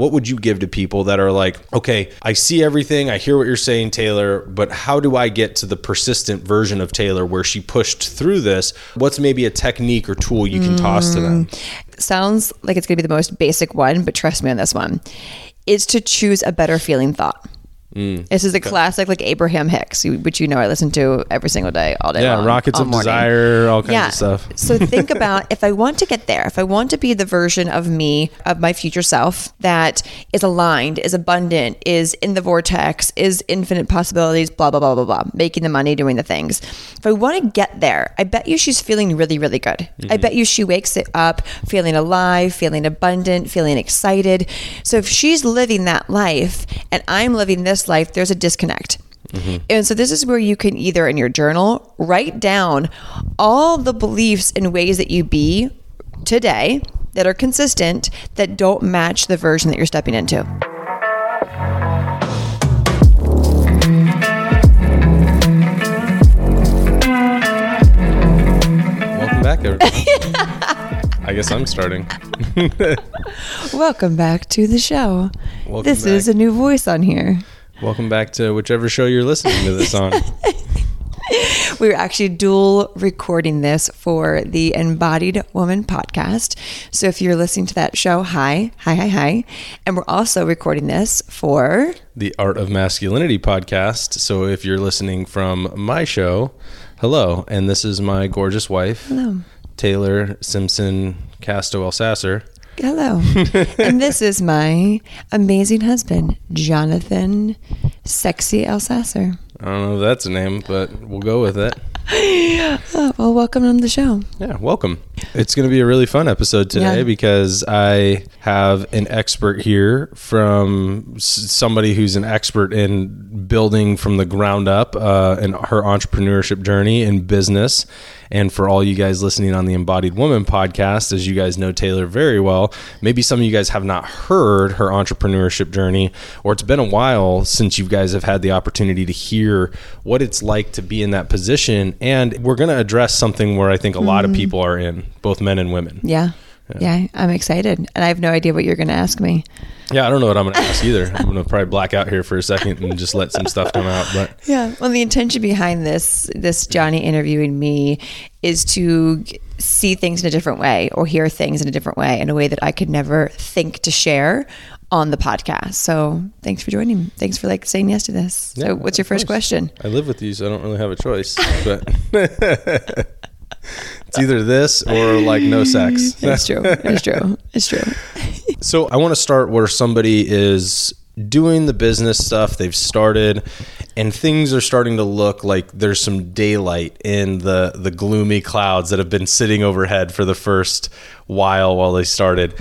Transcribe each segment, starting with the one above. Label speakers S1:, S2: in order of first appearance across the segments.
S1: what would you give to people that are like, okay, I see everything, I hear what you're saying, Taylor, but how do I get to the persistent version of Taylor where she pushed through this? What's maybe a technique or tool you can toss to them? Mm.
S2: Sounds like it's going to be the most basic one, but trust me on this one. Is to choose a better feeling thought.
S1: Mm.
S2: This is a classic, like Abraham Hicks, which you know I listen to every single day, all day
S1: Yeah,
S2: long.
S1: Rockets
S2: all
S1: of
S2: morning.
S1: Desire, all kinds of stuff.
S2: so think about if I want to get there, if I want to be the version of me, of my future self that is aligned, is abundant, is in the vortex, is infinite possibilities, blah, blah, blah, blah, blah, making the money, doing the things. If I want to get there, I bet you she's feeling really, really good. I bet you she wakes it up feeling alive, feeling abundant, feeling excited. So if she's living that life and I'm living this life, there's a disconnect. Mm-hmm. And so this is where you can either in your journal write down all the beliefs and ways that you be today that are consistent that don't match the version that you're stepping into.
S1: Welcome back, everybody. I guess I'm starting.
S2: Welcome back to the show.
S1: Welcome
S2: this is a new voice on here.
S1: Welcome back to whichever show you're listening to this on.
S2: We're actually dual recording this for the Embodied Woman podcast. So if you're listening to that show, hi, hi, hi, hi. And we're also recording this for
S1: the Art of Masculinity podcast. So if you're listening from my show, hello. And this is my gorgeous wife,
S2: Hello.
S1: Taylor Simpson Casto Elsasser.
S2: Hello. and this is my amazing husband, Jonathan Sexy Elsasser.
S1: I don't know if that's a name, but we'll go with it.
S2: Oh, well, welcome on the show.
S1: Yeah, welcome. It's going to be a really fun episode today
S2: Yeah.
S1: because I have an expert here from somebody who's an expert in building from the ground up uh, in her entrepreneurship journey in business. And for all you guys listening on the Embodied Woman podcast, as you guys know Taylor very well, maybe some of you guys have not heard her entrepreneurship journey, or it's been a while since you guys have had the opportunity to hear what it's like to be in that position. And we're going to address something where I think a lot of people are in, both men and women.
S2: Yeah. Yeah, I'm excited. And I have no idea what you're going to ask me.
S1: Yeah, I don't know what I'm going to ask either. I'm going to probably black out here for a second and just let some stuff come out. But
S2: Yeah. Well, the intention behind this this Johnny interviewing me is to see things in a different way or hear things in a different way in a way that I could never think to share on the podcast. So, thanks for joining. me. Thanks for like saying yes to this.
S1: Yeah,
S2: so, what's your first
S1: course.
S2: question?
S1: I live with you, so I don't really have a choice. But it's either this or like no sex.
S2: It's true. It's true. It's true.
S1: So I want to start where somebody is doing the business stuff they've started and things are starting to look like there's some daylight in the the gloomy clouds that have been sitting overhead for the first while while they started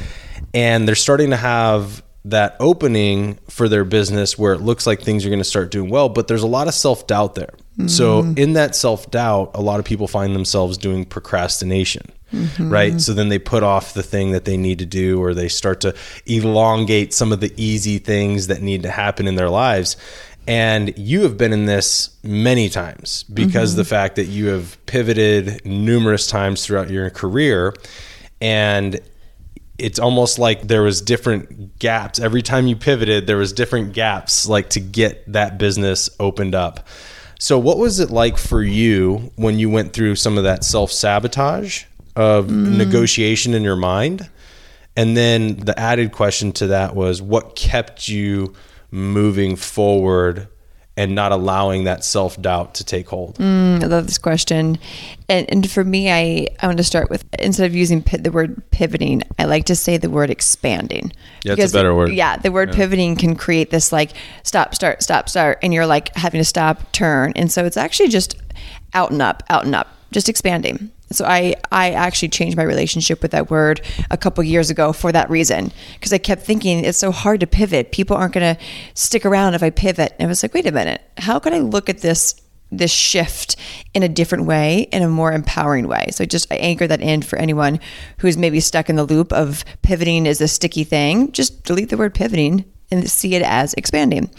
S1: and they're starting to have that opening for their business where it looks like things are going to start doing well but there's a lot of self-doubt there so mm-hmm. in that self-doubt a lot of people find themselves doing procrastination mm-hmm. right? So then they put off the thing that they need to do, or they start to elongate some of the easy things that need to happen in their lives. And you have been in this many times because mm-hmm. the fact that you have pivoted numerous times throughout your career. And it's almost like there was different gaps. Every time you pivoted there was different gaps like to get that business opened up. So what was it like for you when you went through some of that self-sabotage of mm. negotiation in your mind? And then the added question to that was what kept you moving forward and not allowing that self-doubt to take hold mm,
S2: I love this question. And, and for me, I, I want to start with instead of using pi- the word pivoting, I like to say the word expanding.
S1: Yeah, it's a better word.
S2: Yeah, the word pivoting can create this like stop, start, stop, start, and you're like having to stop, turn. And so it's actually just out and up, out and up, just expanding. So I, I actually changed my relationship with that word a couple years ago for that reason because I kept thinking it's so hard to pivot. People aren't going to stick around if I pivot. And I was like, wait a minute, how can I look at this this shift in a different way, in a more empowering way. So I just I anchor that in for anyone who's maybe stuck in the loop of pivoting is a sticky thing. Just delete the word pivoting and see it as expanding.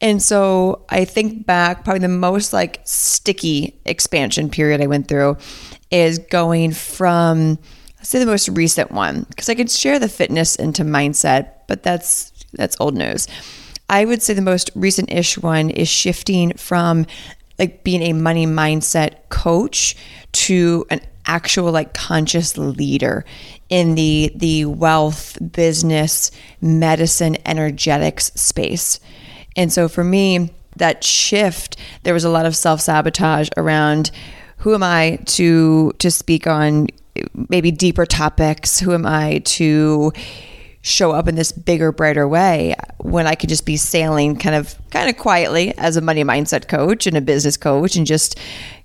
S2: And so I think back, probably the most like sticky expansion period I went through is going from let's say the most recent one because I could share the fitness into mindset, but that's that's old news. I would say the most recent ish one is shifting from like being a money mindset coach to an actual like conscious leader in the the wealth business medicine energetics space and so for me that shift there was a lot of self-sabotage around who am i to to speak on maybe deeper topics? Who am i to show up in this bigger brighter way when i could just be sailing kind of kind of quietly as a money mindset coach and a business coach and just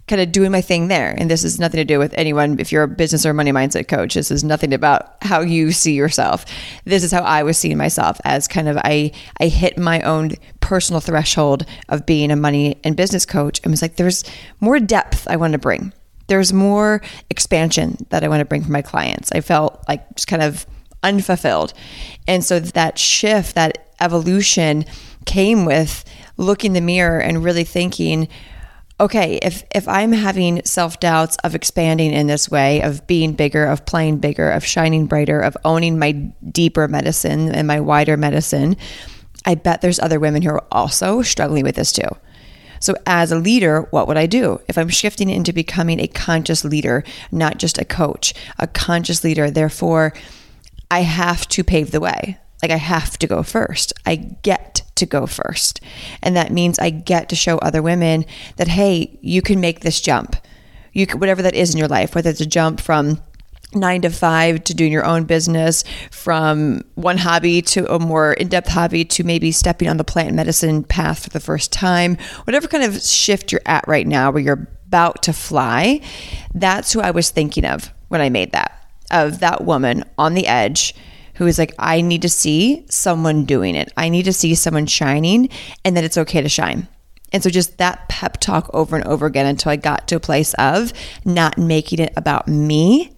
S2: kind of doing my thing there. And this has nothing to do with anyone. If you're a business or money mindset coach this is nothing about how you see yourself. This is how i was seeing myself as kind of i i hit my own personal threshold of being a money and business coach. And was like there's more depth i want to bring. There's more expansion that i want to bring for my clients. I felt like just kind of unfulfilled. And so that shift, that evolution came with looking in the mirror and really thinking, okay, if if I'm having self-doubts of expanding in this way, of being bigger, of playing bigger, of shining brighter, of owning my deeper medicine and my wider medicine, I bet there's other women who are also struggling with this too. So, as a leader, what would I do? If I'm shifting into becoming a conscious leader, not just a coach, a conscious leader, therefore, I have to pave the way. Like I have to go first. I get to go first. And that means I get to show other women that, hey, you can make this jump. You can, whatever that is in your life, whether it's a jump from nine to five to doing your own business, from one hobby to a more in depth hobby to maybe stepping on the plant medicine path for the first time, whatever kind of shift you're at right now where you're about to fly, that's who I was thinking of when I made that of that woman on the edge who is like, I need to see someone doing it. I need to see someone shining and that it's okay to shine. And so just that pep talk over and over again until I got to a place of not making it about me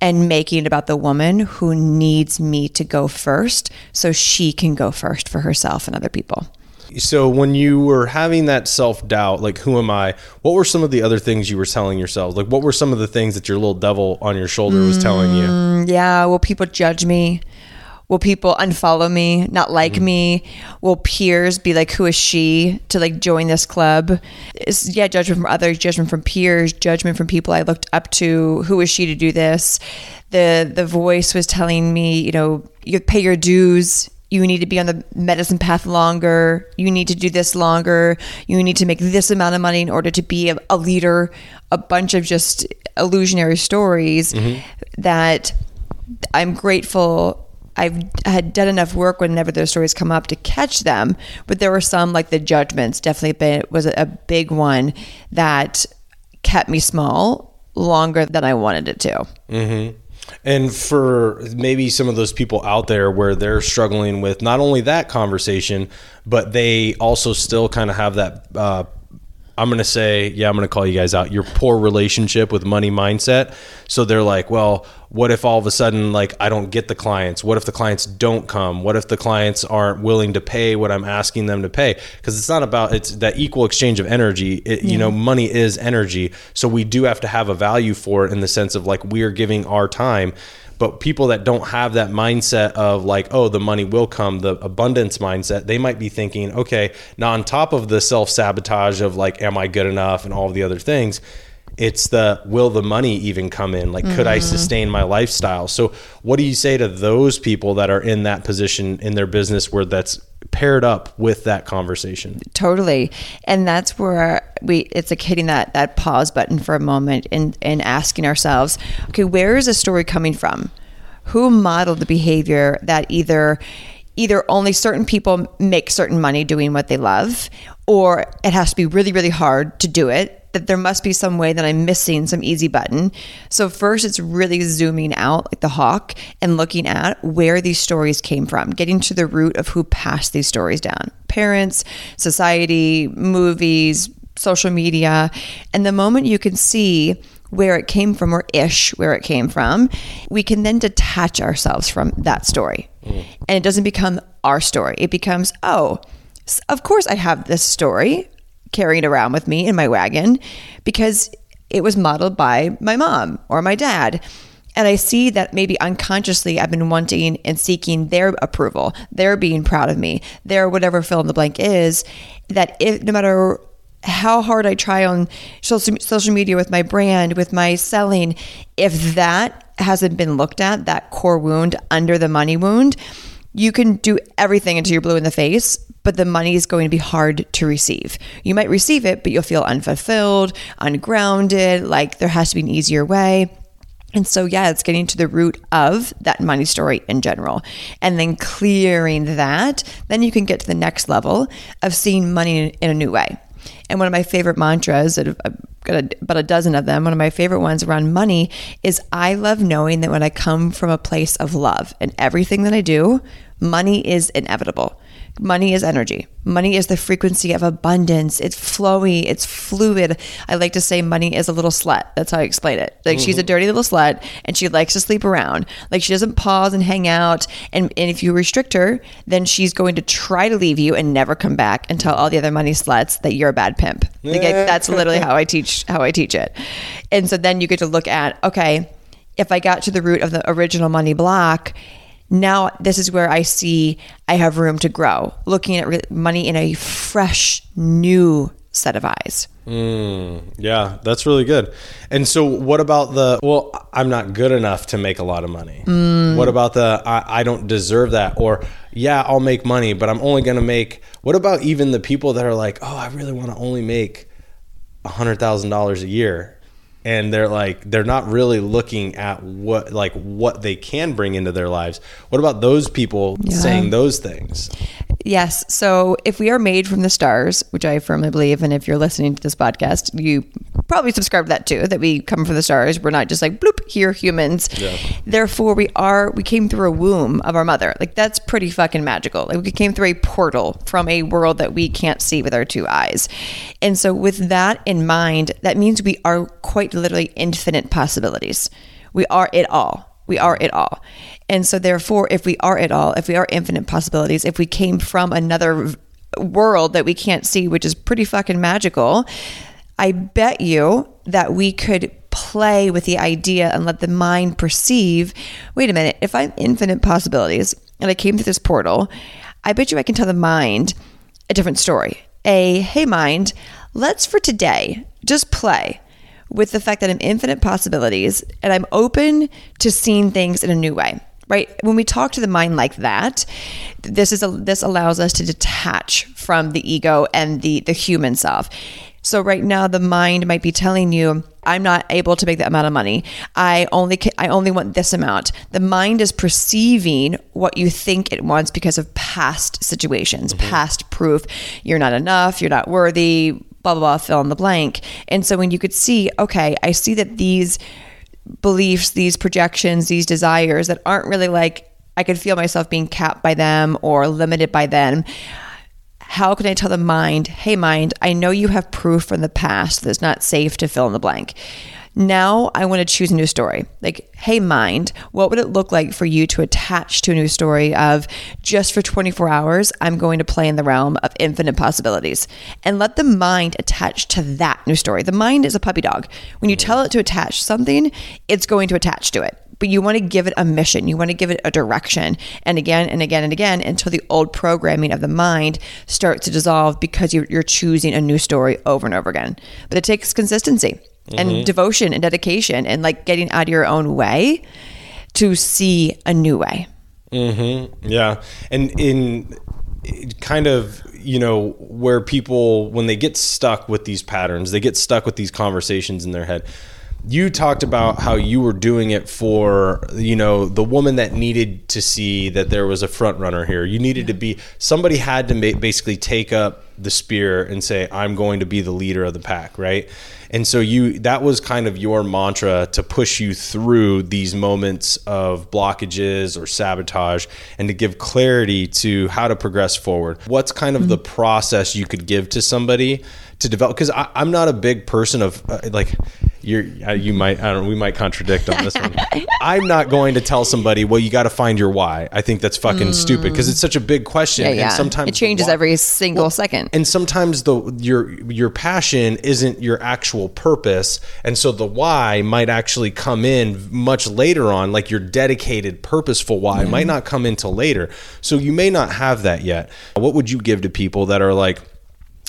S2: and making it about the woman who needs me to go first so she can go first for herself and other people
S1: so when you were having that self doubt, like who am I? What were some of the other things you were telling yourself? Like what were some of the things that your little devil on your shoulder was telling you?
S2: Mm, yeah, will people judge me? Will people unfollow me, not like mm-hmm. me? Will peers be like, who is she to like join this club? It's, yeah, judgment from others, judgment from peers, judgment from people I looked up to. Who is she to do this? The the voice was telling me, you know, you pay your dues you need to be on the medicine path longer. You need to do this longer. You need to make this amount of money in order to be a, a leader. A bunch of just illusionary stories mm-hmm. that I'm grateful I've had done enough work whenever those stories come up to catch them. But there were some, like the judgments, definitely been, was a big one that kept me small longer than I wanted it to.
S1: Mm-hmm. And for maybe some of those people out there where they're struggling with not only that conversation, but they also still kind of have that uh, I'm going to say, yeah, I'm going to call you guys out. Your poor relationship with money mindset. So they're like, well, what if all of a sudden, like, I don't get the clients? What if the clients don't come? What if the clients aren't willing to pay what I'm asking them to pay? Because it's not about it's that equal exchange of energy. It, yeah. You know, money is energy. So we do have to have a value for it in the sense of like we are giving our time but people that don't have that mindset of like, oh, the money will come, the abundance mindset, they might be thinking, okay, now on top of the self sabotage of like, am I good enough and all the other things, it's the will the money even come in? Like, mm-hmm. could I mm-hmm. sustain my lifestyle? So, what do you say to those people that are in that position in their business where that's paired up with that conversation?
S2: Totally, and that's where we it's like hitting that that pause button for a moment and and asking ourselves, okay, where is the story coming from? Who modeled the behavior that either either only certain people make certain money doing what they love or it has to be really really hard to do it that there must be some way that I'm missing some easy button. So first it's really zooming out like the hawk and looking at where these stories came from, getting to the root of who passed these stories down. Parents, society, movies, social media. And the moment you can see where it came from or ish where it came from, we can then detach ourselves from that story. Mm. And it doesn't become our story. It becomes, oh, of course I have this story carrying around with me in my wagon because it was modeled by my mom or my dad. And I see that maybe unconsciously I've been wanting and seeking their approval, their being proud of me, their whatever fill in the blank is. That if no matter how hard I try on social media with my brand, with my selling, if that hasn't been looked at, that core wound under the money wound, you can do everything until you're blue in the face, but the money is going to be hard to receive. You might receive it, but you'll feel unfulfilled, ungrounded, like there has to be an easier way. And so, yeah, it's getting to the root of that money story in general. And then clearing that, then you can get to the next level of seeing money in a new way. And one of my favorite mantras, I've uh, got a, about a dozen of them, one of my favorite ones around money is I love knowing that when I come from a place of love and everything that I do, money is inevitable. Money is energy. Money is the frequency of abundance. It's flowy, it's fluid. I like to say money is a little slut. That's how I explain it. Like mm-hmm. she's a mm-hmm. dirty little slut and she likes to sleep around. Like she doesn't pause and hang out. And, and if you restrict her, then she's going to try to leave you and never come back and tell all the other money sluts that you're a bad pimp. Like I, that's literally how I teach how I teach it. And so then you get to look at, okay, if I got to the root of the original money block, now this is where I see I have room to grow, looking at money in a fresh, new set of eyes.
S1: Mm, yeah, that's really good. And so, what about the, well, I'm not good enough to make a lot of money? Mm. What about the, I, I don't deserve that? Or, yeah, I'll make money, but I'm only going to make, what about even the people that are like, oh, I really want to only make $100,000 a year? And they're like they're not really looking at what like what they can bring into their lives what about those people yeah. saying those things
S2: yes so if we are made from the stars which i firmly believe and if you're listening to this podcast you probably subscribe to that too that we come from the stars we're not just like bloop here humans yeah. therefore we are we came through a womb of our mother like that's pretty fucking magical like we came through a portal from a world that we can't see with our two eyes and so with that in mind that means we are quite literally infinite possibilities. We are it all. We are it all. And so, therefore, if we are it all, if we are infinite possibilities, if we came from another world that we can't see, which is pretty fucking magical, I bet you that we could play with the idea and let the mind perceive wait a minute, if I'm infinite possibilities and I came through this portal, I bet you I can tell the mind a different story. A, hey, mind, let's for today just play with the fact that I'm infinite possibilities and I'm open to seeing things in a new way. Right? When we talk to the mind like that, this is a, this allows us to detach from the ego and the the human self. So right now the mind might be telling you I'm not able to make that amount of money. I only I only want this amount. The mind is perceiving what you think it wants because of past situations, mm-hmm. past proof. You're not enough, you're not worthy, blah, blah, blah, fill in the blank. And so when you could see, okay, I see that these beliefs, these projections, these desires that aren't really like, I could feel myself being capped by them or limited by them. How can I tell the mind, hey, mind, I know you have proof from the past that's not safe to fill in the blank. Now I want to choose a new story. Like, hey, mind, what would it look like for you to attach to a new story of just for 24 hours, I'm going to play in the realm of infinite possibilities and let the mind attach to that new story. The mind is a puppy dog. When you mm-hmm. tell it to attach something, it's going to attach to it but you want to give it a mission. You want to give it a direction. And again and again and again until the old programming of the mind starts to dissolve because you're, you're choosing a new story over and over again. But it takes consistency and mm-hmm. devotion and dedication and like getting out of your own way to see a new way.
S1: Mm-hmm. Yeah. And in kind of, you know, where people, when they get stuck with these patterns, they get stuck with these conversations in their head you talked about how you were doing it for you know the woman that needed to see that there was a front runner here you needed to be somebody had to basically take up the spear and say i'm going to be the leader of the pack right and so you that was kind of your mantra to push you through these moments of blockages or sabotage and to give clarity to how to progress forward what's kind of mm-hmm. the process you could give to somebody to develop because i'm not a big person of uh, like you're uh, you might I don't know, we might contradict on this one. I'm not going to tell somebody, well, you got to find your why. I think that's fucking stupid because it's such a big question.
S2: Mm. Yeah, yeah.
S1: And sometimes
S2: it changes every single second.
S1: and sometimes the your your passion isn't your actual purpose and so the why might actually come in much later on like your dedicated purposeful why might not come until later so you may not have that yet what would you give to people that are like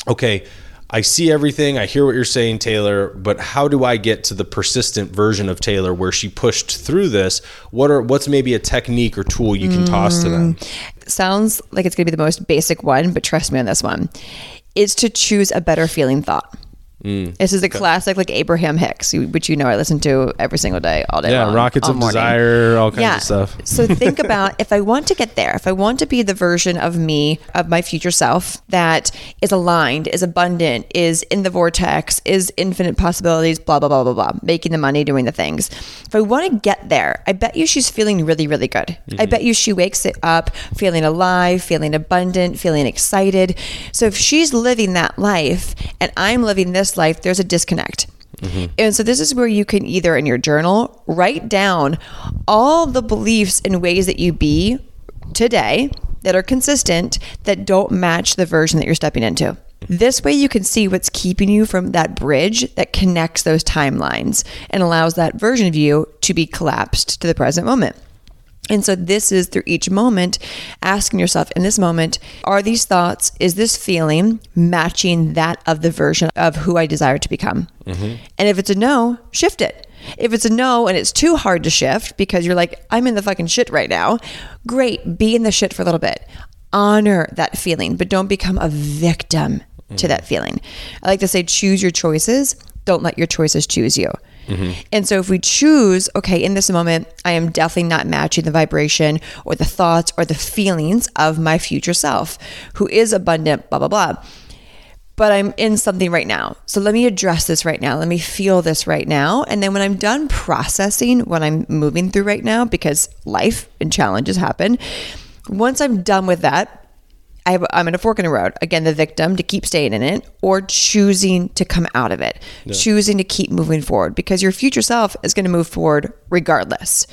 S1: okay I see everything. I hear what you're saying, Taylor, but how do I get to the persistent version of Taylor where she pushed through this? What are what's maybe a technique or tool you can toss to them? Mm.
S2: sounds like it's going to be the most basic one, but trust me on this one, is to choose a better feeling thought.
S1: Mm.
S2: This is a classic, like Abraham Hicks, which you know I listen to every single day, all day
S1: Yeah,
S2: long.
S1: rockets
S2: all
S1: of
S2: morning.
S1: desire, all kinds
S2: yeah.
S1: of stuff.
S2: so think about if I want to get there, if I want to be the version of me, of my future self that is aligned, is abundant, is in the vortex, is infinite possibilities, blah, blah, blah, blah, blah, making the money, doing the things. If I want to get there, I bet you she's feeling really, really good. I bet you she wakes it up feeling alive, feeling abundant, feeling excited. So if she's living that life and I'm living this life, there's a disconnect. Mm-hmm. And so this is where you can either in your journal write down all the beliefs and ways that you be today that are consistent that don't match the version that you're stepping into. Mm-hmm. This way you can see what's keeping you from that bridge that connects those timelines and allows that version of you to be collapsed to the present moment. And so this is through each moment asking yourself in this moment, are these thoughts, is this feeling matching that of the version of who I desire to become? Mm-hmm. And if it's a no, shift it. If it's a no and it's too hard to shift because you're like, I'm in the fucking shit right now, great, be in the shit for a little bit. Honor that feeling, but don't become a victim to mm. that feeling. I like to say, choose your choices, don't let your choices choose you. Mm-hmm. And so if we choose, okay, in this moment, I am definitely not matching the vibration or the thoughts or the feelings of my future self who is abundant, blah, blah, blah. But I'm in something right now. So let me address this right now. Let me feel this right now. And then when I'm done processing what I'm moving through right now, because life and challenges happen, once I'm done with that, I have, I'm in a fork in the road. Again, the victim to keep staying in it or choosing to come out of it, choosing to keep moving forward because your future self is going to move forward regardless.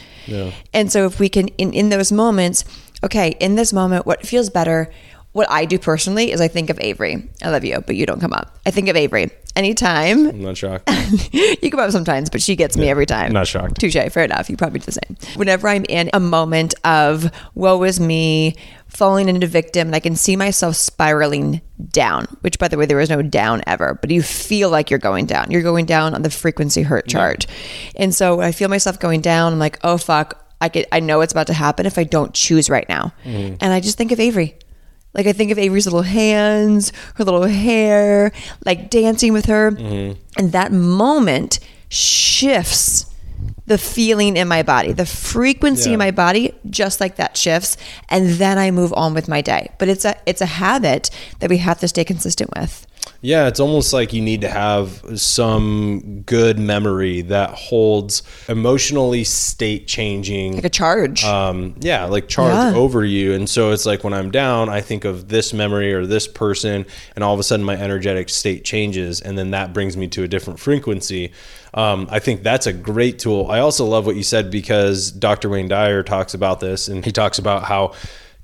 S2: And so if we can, in, in those moments, okay, in this moment, what feels better? What I do personally is I think of Avery. I love you, but you don't come up. I think of Avery anytime.
S1: I'm not shocked.
S2: you come up sometimes, but she gets me every time.
S1: not shocked.
S2: Touche. Fair enough. You probably do the same. Whenever I'm in a moment of woe is me, falling into victim, and I can see myself spiraling down, which by the way, there is no down ever, but you feel like you're going down. You're going down on the frequency hurt chart. And so when I feel myself going down, I'm like, oh fuck, I could I know it's about to happen if I don't choose right now. Mm-hmm. And I just think of Avery. Like I think of Avery's little hands, her little hair, like dancing with her. Mm-hmm. And that moment shifts the feeling in my body, the frequency
S1: Yeah.
S2: in my body, just like that shifts. And then I move on with my day. But it's a it's a habit that we have to stay consistent with.
S1: Yeah, it's almost like you need to have some good memory that holds emotionally state changing.
S2: Like a charge.
S1: um, yeah, like charge
S2: Yeah.
S1: over you. And so it's like when I'm down, I think of this memory or this person, and all of a sudden my energetic state changes, and then that brings me to a different frequency. Um, I think that's a great tool. I also love what you said because Dr. Wayne Dyer talks about this, and he talks about how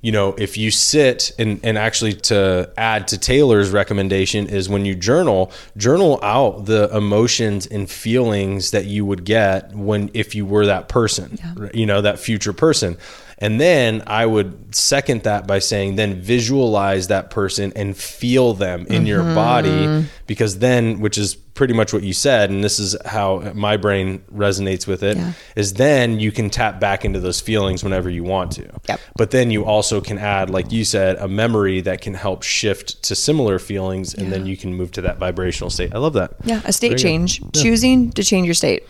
S1: you know, if you sit and, and actually to add to Taylor's recommendation is when you journal, journal out the emotions and feelings that you would get when if you were that person, you know, that future person. And then I would second that by saying, then visualize that person and feel them in your mm-hmm. body, because then, which is pretty much what you said, and this is how my brain resonates with it, is
S2: Yeah.
S1: then you can tap back into those feelings whenever you want to.
S2: Yep.
S1: But then you also can add, like you said, a memory that can help shift to similar feelings, and then you can move to that vibrational state. I love that.
S2: yeah, a state change. Choosing to change your state.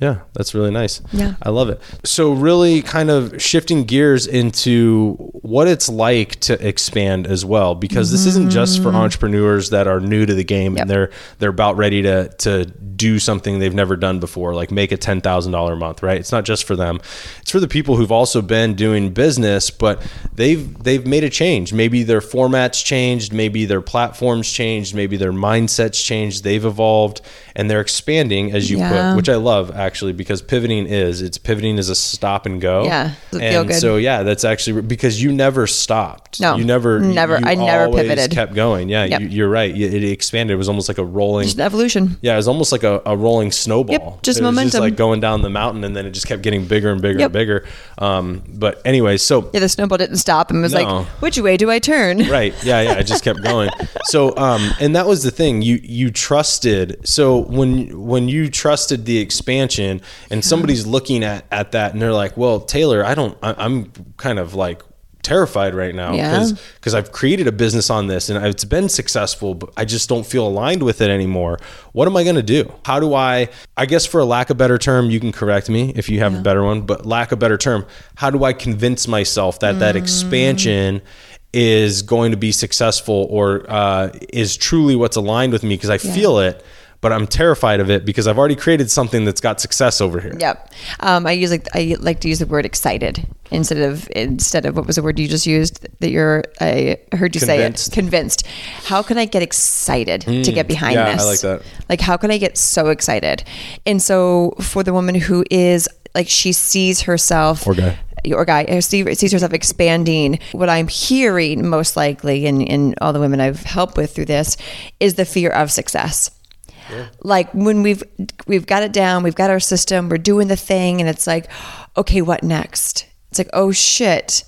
S1: Yeah, that's really nice.
S2: Yeah.
S1: I love it. So, really kind of shifting gears into what it's like to expand as well, because this isn't just for entrepreneurs that are new to the game
S2: Mm-hmm. Yep.
S1: and they're they're about ready to to do something they've never done before, like make a ten thousand dollar a month, right? It's not just for them; it's for the people who've also been doing business, but they've they've made a change. Maybe their formats changed, maybe their platforms changed, maybe their mindsets changed. They've evolved and they're expanding, as you
S2: Yeah.
S1: put, which I love actually because pivoting is it's pivoting is a stop and go.
S2: Yeah,
S1: and
S2: good?
S1: so yeah, that's actually because you never stopped.
S2: No,
S1: you never,
S2: never.
S1: you
S2: I never pivoted.
S1: Kept going. Yeah,
S2: Yep.
S1: you, you're right. It, expanded. It was almost like a rolling.
S2: Just evolution.
S1: Yeah, it was almost like a, a rolling snowball.
S2: Yep, just
S1: it was
S2: momentum.
S1: just like going down the mountain, and then it just kept getting bigger and bigger
S2: Yep.
S1: and bigger. Um, but anyway, so
S2: Yeah, the snowball didn't stop and it was
S1: No.
S2: like, which way do I turn?
S1: right yeah yeah i just kept going so um and that was the thing you you trusted so when when you trusted the expansion and somebody's looking at at that and they're like well taylor i don't I, i'm kind of like terrified right now
S2: Yeah.
S1: because I've created a business on this and it's been successful, but I just don't feel aligned with it anymore. What am I going to do? How do I, I guess for a lack of better term, you can correct me if you have a better one, but lack of better term, how do I convince myself that that expansion is going to be successful or uh, is truly what's aligned with me because I feel it, but I'm terrified of it because I've already created something that's got success over here.
S2: Yep. Um, I use like I like to use the word excited instead of instead of what was the word you just used that you're I heard you
S1: Convinced.
S2: say it convinced. How can I get excited to get behind
S1: yeah, I
S2: this?
S1: like that.
S2: Like how can I get so excited? And so for the woman who is like she sees herself
S1: Or guy.
S2: or guy sees herself expanding. What I'm hearing most likely in, in all the women I've helped with through this is the fear of success. Like when we've we've got it down, we've got our system, we're doing the thing, and it's like, okay, what next? It's like, oh shit.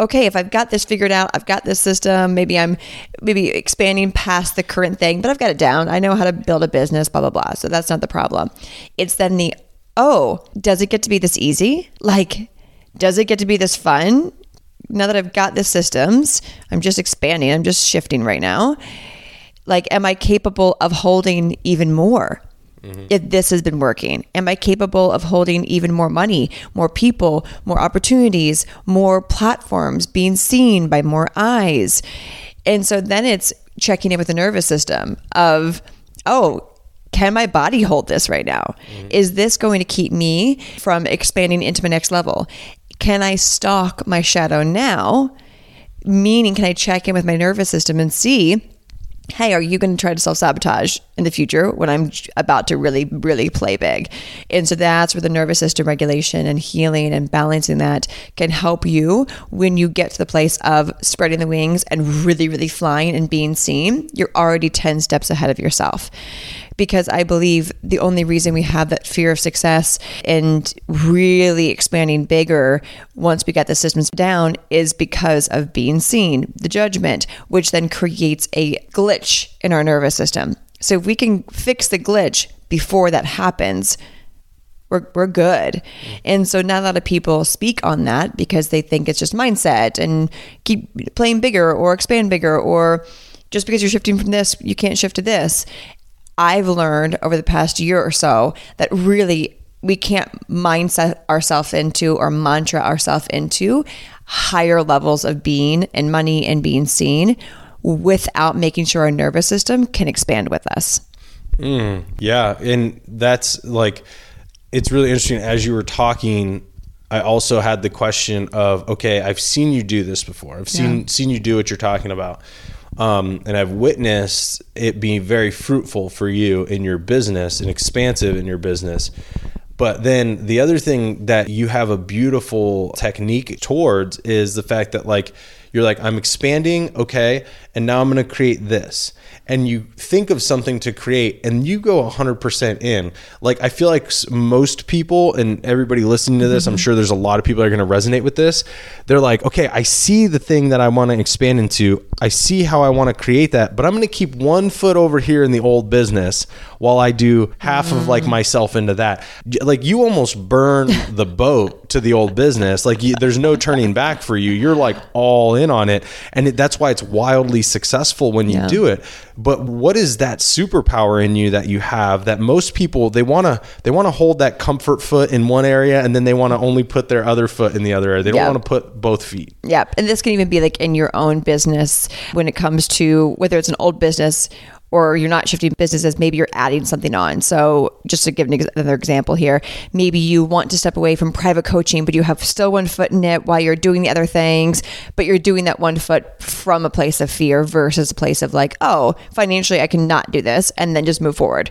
S2: Okay, if I've got this figured out, I've got this system. Maybe I'm maybe expanding past the current thing, but I've got it down. I know how to build a business, blah blah blah. So that's not the problem. It's then the oh, does it get to be this easy? Like, does it get to be this fun? Now that I've got the systems, I'm just expanding. I'm just shifting right now like am i capable of holding even more mm-hmm. if this has been working? Am i capable of holding even more money more people more opportunities more platforms being seen by more eyes? And so then it's checking in with the nervous system of oh can my body hold this right now? Mm-hmm. Is this going to keep me from expanding into my next level? Can i stalk my shadow now? Meaning can i check in with my nervous system and see hey, are you going to try to self sabotage in the future when I'm about to really, really play big? And so that's where the nervous system regulation and healing and balancing that can help you when you get to the place of spreading the wings and really, really flying and being seen. You're already 10 steps ahead of yourself. Because I believe the only reason we have that fear of success and really expanding bigger once we get the systems down is because of being seen, the judgment, which then creates a glitch in our nervous system. So if we can fix the glitch before that happens, we're, we're good. And so not a lot of people speak on that because they think it's just mindset and keep playing bigger or expand bigger or just because you're shifting from this, you can't shift to this. I've learned over the past year or so that really we can't mindset ourselves into or mantra ourselves into higher levels of being and money and being seen without making sure our nervous system can expand with us.
S1: Mm, yeah, and that's like it's really interesting as you were talking I also had the question of okay, I've seen you do this before. I've seen seen you do what you're talking about. Um, and I've witnessed it being very fruitful for you in your business and expansive in your business. But then the other thing that you have a beautiful technique towards is the fact that like you're like I'm expanding, okay, and now I'm going to create this. And you think of something to create and you go 100% in. Like I feel like most people and everybody listening to this, I'm mm-hmm. sure there's a lot of people that are going to resonate with this. They're like, "Okay, I see the thing that I want to expand into. I see how I want to create that, but I'm going to keep one foot over here in the old business while I do half of like mm. myself into that. Like you almost burn the boat to the old business. Like you, there's no turning back for you. You're like all in on it, and it, that's why it's wildly successful when you
S2: Yeah.
S1: do it. But what is that superpower in you that you have that most people they want to they want to hold that comfort foot in one area and then they want to only put their other foot in the other area. They don't
S2: Yeah.
S1: want to put both feet.
S2: Yep. And this can even be like in your own business when it comes to whether it's an old business or you're not shifting businesses, maybe you're adding something on. So, just to give another example here, maybe you want to step away from private coaching, but you have still one foot in it while you're doing the other things, but you're doing that one foot from a place of fear versus a place of like, oh, financially, I cannot do this, and then just move forward.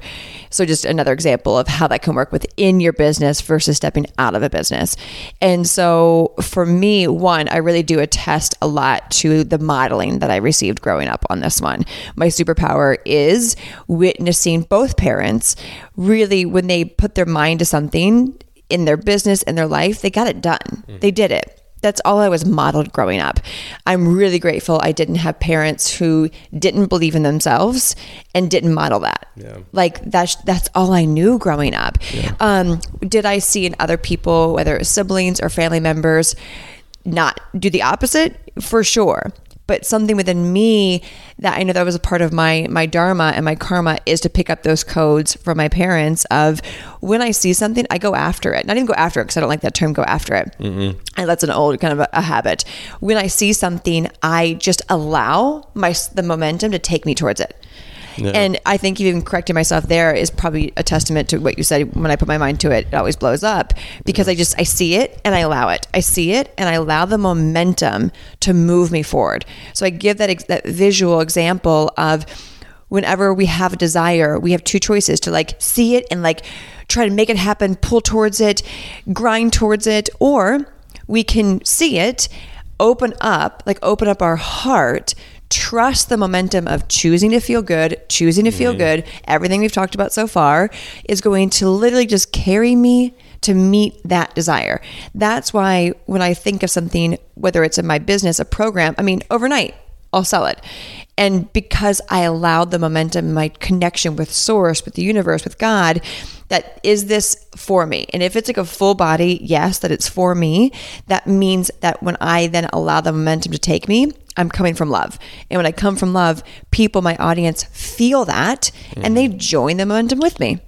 S2: So, just another example of how that can work within your business versus stepping out of a business. And so, for me, one, I really do attest a lot to the modeling that I received growing up on this one. My superpower is witnessing both parents really, when they put their mind to something in their business and their life, they got it done. They did it that's all I was modeled growing up. I'm really grateful I didn't have parents who didn't believe in themselves and didn't model that.
S1: Yeah.
S2: Like that's that's all I knew growing up. Um, did I see in other people, whether it was siblings or family members, not do the opposite? For sure. But something within me that I know that was a part of my my dharma and my karma is to pick up those codes from my parents of when I see something, I go after it. Not even go after it because I don't like that term, go after it. Mm-hmm. And that's an old kind of a, a habit. When I see something, I just allow my the momentum to take me towards it. And I think even correcting myself there is probably a testament to what you said. When I put my mind to it, it always blows up because I just I see it and I allow it. I see it and I allow the momentum to move me forward. So I give that ex- that visual example of whenever we have a desire, we have two choices to like see it and like try to make it happen, pull towards it, grind towards it, or we can see it, open up, like open up our heart, trust the momentum of choosing to feel good, choosing to feel good. Everything we've talked about so far is going to literally just carry me to meet that desire. That's why when I think of something, whether it's in my business, a program, I mean, overnight, I'll sell it. And because I allowed the momentum, my connection with source, with the universe, with God, that is this for me? And if it's like a full body, yes, that it's for me, that means that when I then allow the momentum to take me, I'm coming from love. And when I come from love, people, my audience feel that and they join the momentum with me.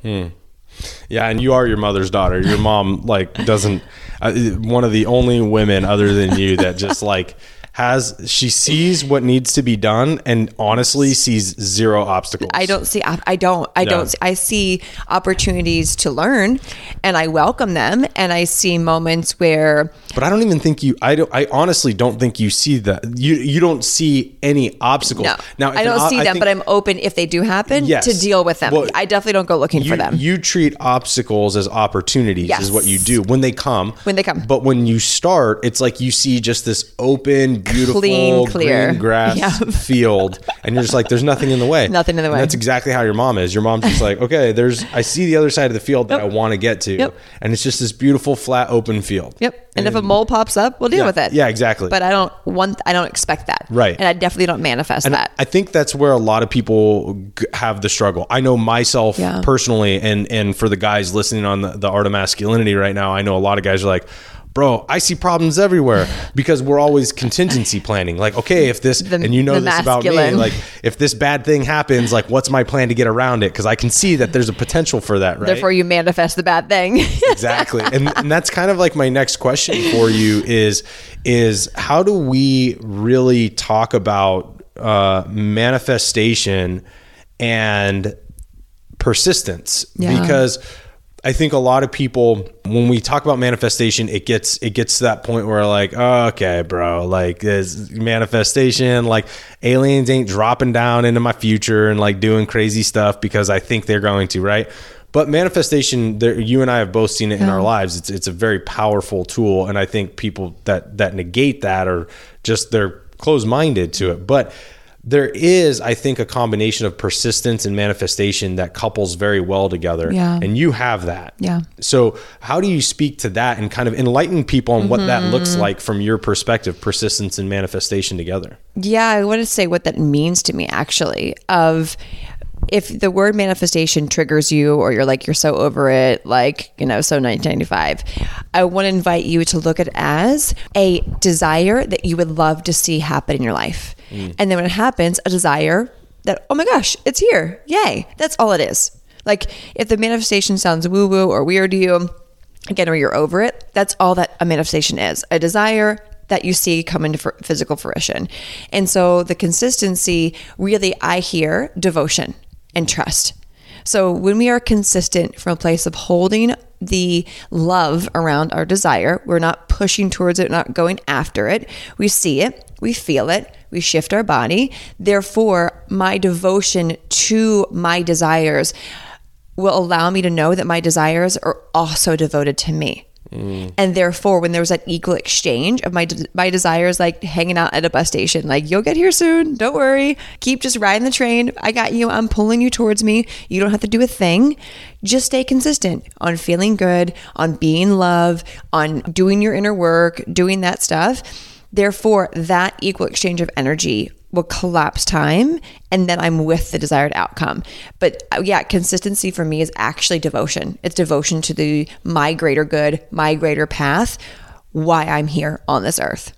S1: Yeah, and you are your mother's daughter. Your mom like doesn't uh, one of the only women other than you that just like has she sees what needs to be done and honestly sees zero obstacles.
S2: I don't see. I don't. I
S1: Yeah.
S2: don't. I see opportunities to learn, and I welcome them. And I see moments where
S1: But I don't even think you. I don't. I honestly don't think you see that. You you don't see any obstacles.
S2: no,
S1: Now
S2: I don't
S1: o-
S2: see them,
S1: think-
S2: but I'm open if they do happen
S1: Yes.
S2: to deal with them.
S1: Well,
S2: I definitely don't go looking
S1: you,
S2: for them.
S1: You treat obstacles as opportunities,
S2: Yes.
S1: is what you do when they come.
S2: When they come.
S1: But when you start, it's like you see just this open, beautiful,
S2: Clean, clear.
S1: green grass
S2: Yep.
S1: field, and you're just like, "There's nothing in the way."
S2: Nothing in the
S1: And
S2: way.
S1: that's exactly how your mom is. Your mom's just like, "Okay, there's. I see the other side of the field that I want to get to,
S2: Yep.
S1: and it's just this beautiful, flat, open field."
S2: Yep. And if a mole pops up, we'll deal
S1: Yeah.
S2: with it.
S1: Yeah, exactly.
S2: But I don't want. I don't expect that.
S1: Right.
S2: And I definitely don't manifest
S1: And
S2: that.
S1: I think that's where a lot of people have the struggle. I know myself
S2: Yeah.
S1: personally, and and for the guys listening on the, the art of masculinity right now, I know a lot of guys are like, "Bro, I see problems everywhere," because we're always contingency planning. Like, okay, if this,
S2: The-
S1: and you know this about me, like if this bad thing happens, like what's my plan to get around it? Because I can see that there's a potential for that, right?
S2: Therefore, you manifest the bad thing.
S1: exactly and, and that's kind of like my next question for you is is how do we really talk about uh, manifestation and persistence
S2: Yeah.
S1: because I think a lot of people when we talk about manifestation it gets it gets to that point where like oh, okay bro like this manifestation like aliens ain't dropping down into my future and like doing crazy stuff because I think they're going to right? But manifestation there you and I have both seen it in our lives. It's it's a very powerful tool and I think people that that negate that are just they're closed minded to it. But there is, I think, a combination of persistence and manifestation that couples very well together.
S2: Yeah.
S1: And you have that.
S2: Yeah.
S1: So, how do you speak to that and kind of enlighten people on what that looks mm-hmm. like from your perspective, persistence and manifestation together?
S2: Yeah, I want to say what that means to me actually. Of if the word manifestation triggers you or you're like you're so over it like you know so 1995 i want to invite you to look at it as a desire that you would love to see happen in your life. Mm. And then when it happens a desire that oh my gosh it's here. Yay. That's all it is. Like if the manifestation sounds woo woo or weird to you again or you're over it that's all that a manifestation is. A desire that you see come into physical fruition. And so the consistency really i hear devotion and trust. So when we are consistent from a place of holding the love around our desire we're not pushing towards it not going after it. We see it we feel it we shift our body. Therefore my devotion to my desires will allow me to know that my desires are also devoted to me. Mm. And therefore, when there was that equal exchange of my de- my desires, like hanging out at a bus station, like you'll get here soon, don't worry, keep just riding the train. I got you. I'm pulling you towards me. You don't have to do a thing. Just stay consistent on feeling good, on being love, on doing your inner work, doing that stuff. Therefore, that equal exchange of energy will collapse time and then I'm with the desired outcome. But uh, yeah, consistency for me is actually devotion. It's devotion to the my greater good, my greater path, why I'm here on this earth.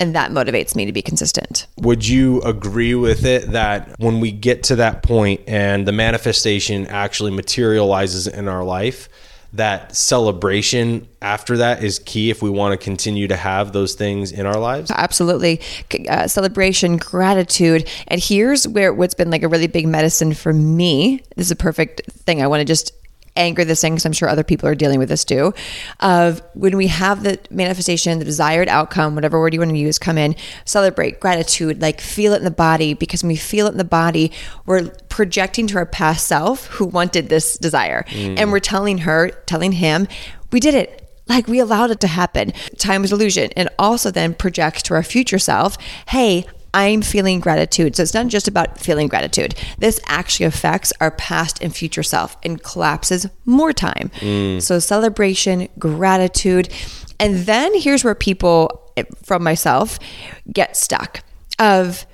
S2: And that motivates me to be consistent.
S1: Would you agree with it that when we get to that point and the manifestation actually materializes in our life, that celebration after that is key if we want to continue to have those things in our lives?
S2: Absolutely. Uh, celebration, gratitude. And here's where what's been like a really big medicine for me. This is a perfect thing. I want to just anchor this in because I'm sure other people are dealing with this too. Of when we have the manifestation, the desired outcome, whatever word you want to use, come in, celebrate gratitude, like feel it in the body because when we feel it in the body, we're projecting to our past self who wanted this desire. And we're telling her, telling him, we did it. Like we allowed it to happen. Time is illusion. And also then projects to our future self, hey, I'm feeling gratitude. So it's not just about feeling gratitude. This actually affects our past and future self and collapses more time. So celebration, gratitude. And then here's where people eh, from myself get stuck of,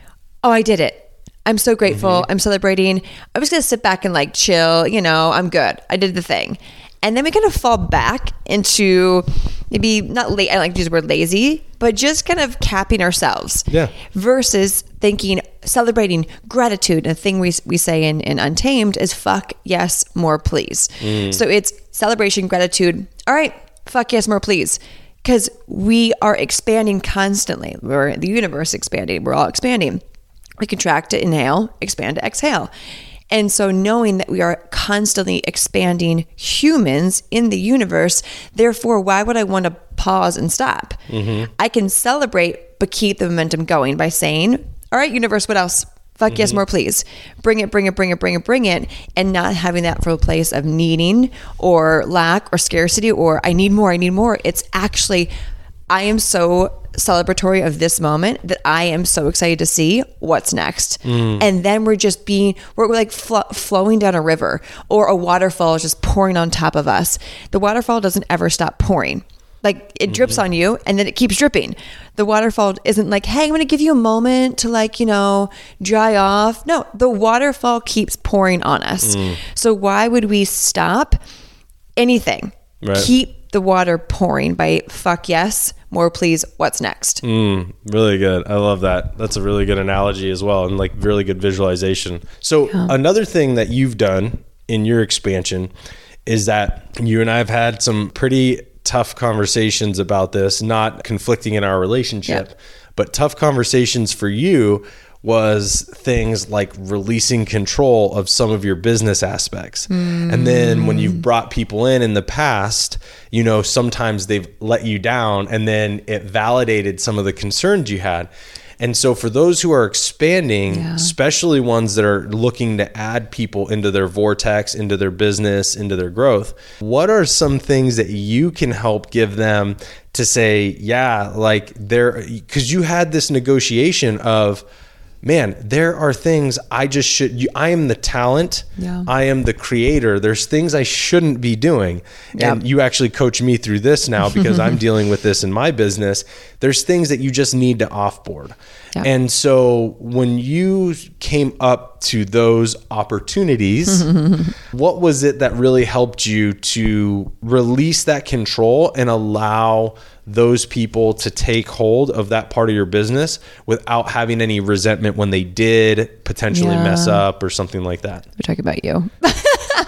S2: oh, I did it. I'm so grateful. Mm-hmm. I'm celebrating. I'm just going to sit back and like chill. You know, I'm good. I did the thing. And then we kind of fall back into maybe not late, I don't like to use the word lazy, but just kind of capping ourselves.
S1: Yeah.
S2: Versus thinking, celebrating gratitude. And the thing we, we say in, in Untamed is fuck yes, more please. Mm. So it's celebration, gratitude. All right, fuck yes, more please. Because we are expanding constantly. We're the universe expanding. We're all expanding. We contract to inhale, expand to exhale. And so, knowing that we are constantly expanding humans in the universe, therefore, why would I want to pause and stop? Mm-hmm. I can celebrate, but keep the momentum going by saying, All right, universe, what else? Fuck yes, mm-hmm. more please. Bring it, bring it, bring it, bring it, bring it. And not having that from a place of needing or lack or scarcity or I need more, I need more. It's actually, I am so celebratory of this moment that I am so excited to see what's next. Mm. And then we're just being, we're like flo- flowing down a river or a waterfall is just pouring on top of us. The waterfall doesn't ever stop pouring. Like it mm-hmm. drips on you and then it keeps dripping. The waterfall isn't like, hey, I'm going to give you a moment to like, you know, dry off. No, the waterfall keeps pouring on us. Mm. So why would we stop anything?
S1: Right.
S2: Keep the water pouring by fuck yes, more please, what's next?
S1: Mm, really good. I love that. That's a really good analogy as well, and like really good visualization. So another thing that you've done in your expansion is that you and I have had some pretty tough conversations about this, not conflicting in our relationship,
S2: Yep.
S1: but tough conversations for you was things like releasing control of some of your business aspects. And then when you've hmm. brought people in in the past, you know, sometimes they've let you down and then it validated some of the concerns you had. And so for those who are expanding, especially ones that are looking to add people into their vortex, into their business, into their growth, what are some things that you can help give them to say, yeah, like they're because you had this negotiation of man, there are things I just should. You, I am the talent.
S2: Yeah.
S1: I am the creator. There's things I shouldn't be doing. And
S2: Yep.
S1: you actually coach me through this now because I'm dealing with this in my business. There's things that you just need to offboard.
S2: Yeah.
S1: And so when you came up to those opportunities, what was it that really helped you to release that control and allow those people to take hold of that part of your business without having any resentment when they did potentially
S2: Yeah.
S1: mess up or something like that?
S2: We're talking about you.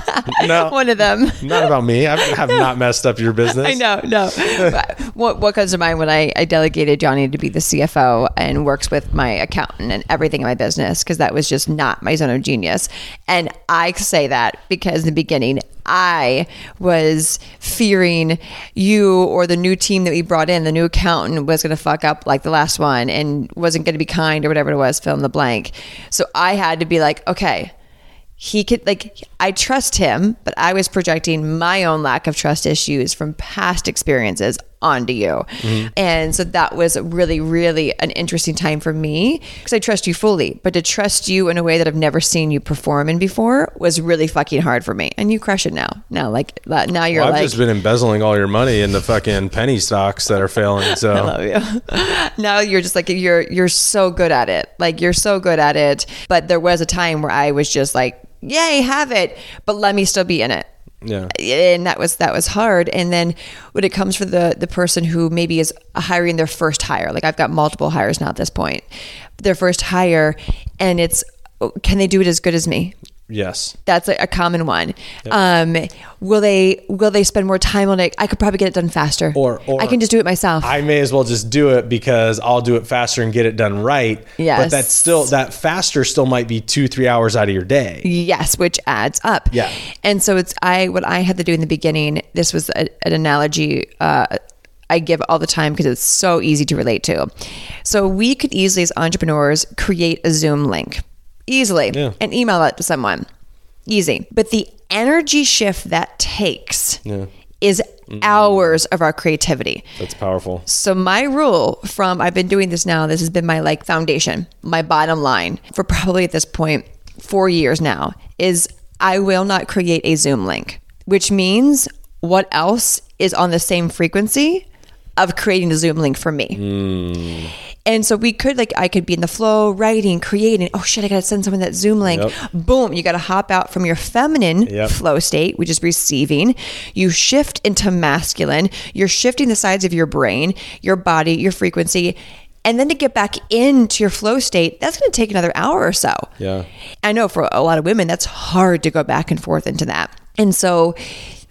S1: No,
S2: One of them.
S1: not about me. I have not messed up your business.
S2: I know, no. what what comes to mind when I, I delegated Johnny to be the CFO and works with my accountant and everything in my business because that was just not my zone of genius. And I say that because in the beginning I was fearing you or the new team that we brought in, the new accountant was going to fuck up like the last one and wasn't going to be kind or whatever it was, fill in the blank. So I had to be like, okay, he could like I trust him, but I was projecting my own lack of trust issues from past experiences onto you. Mm-hmm. And so that was really really an interesting time for me because I trust you fully, but to trust you in a way that I've never seen you perform in before was really fucking hard for me. And you crush it now. Now like now you're
S1: Well, I've
S2: like
S1: just been embezzling all your money in the fucking penny stocks that are failing. So I
S2: love you. now you're just like you're you're so good at it. Like you're so good at it. But there was a time where I was just like, "Yay, have it," but let me still be in it.
S1: yeah.
S2: And that was that was hard. And then when it comes for the the person who maybe is hiring their first hire, like I've got multiple hires now at this point, their first hire, and it's oh, can they do it as good as me?
S1: Yes.
S2: That's a, a common one. Um, will they will they spend more time on it? I could probably get it done faster.
S1: Or- or-
S2: I can just do it myself.
S1: I may as well just do it because I'll do it faster and get it done right.
S2: Yes.
S1: But that's still that faster still might be two, three hours out of your day.
S2: Yes, which adds up.
S1: Yeah.
S2: And so it's I what I had to do in the beginning. This was a, an analogy uh, I give all the time because it's so easy to relate to. So we could easily, as entrepreneurs, create a Zoom link easily
S1: Yeah.
S2: and email it to someone. Easy, but the energy shift that takes is mm. hours of our creativity.
S1: That's powerful.
S2: So my rule from I've been doing this now, this has been my like foundation, my bottom line for probably at this point 4 years now is I will not create a Zoom link, which means what else is on the same frequency of creating a Zoom link for me. And so we could like I could be in the flow, writing, creating. Oh shit, I gotta send someone that Zoom link.
S1: Yep.
S2: Boom, you gotta hop out from your feminine
S1: Yep.
S2: flow state, which is receiving. You shift into masculine. You're shifting the sides of your brain, your body, your frequency. And then to get back into your flow state, that's going to take another hour or so.
S1: Yeah.
S2: I know for a lot of women, that's hard to go back and forth into that. And so,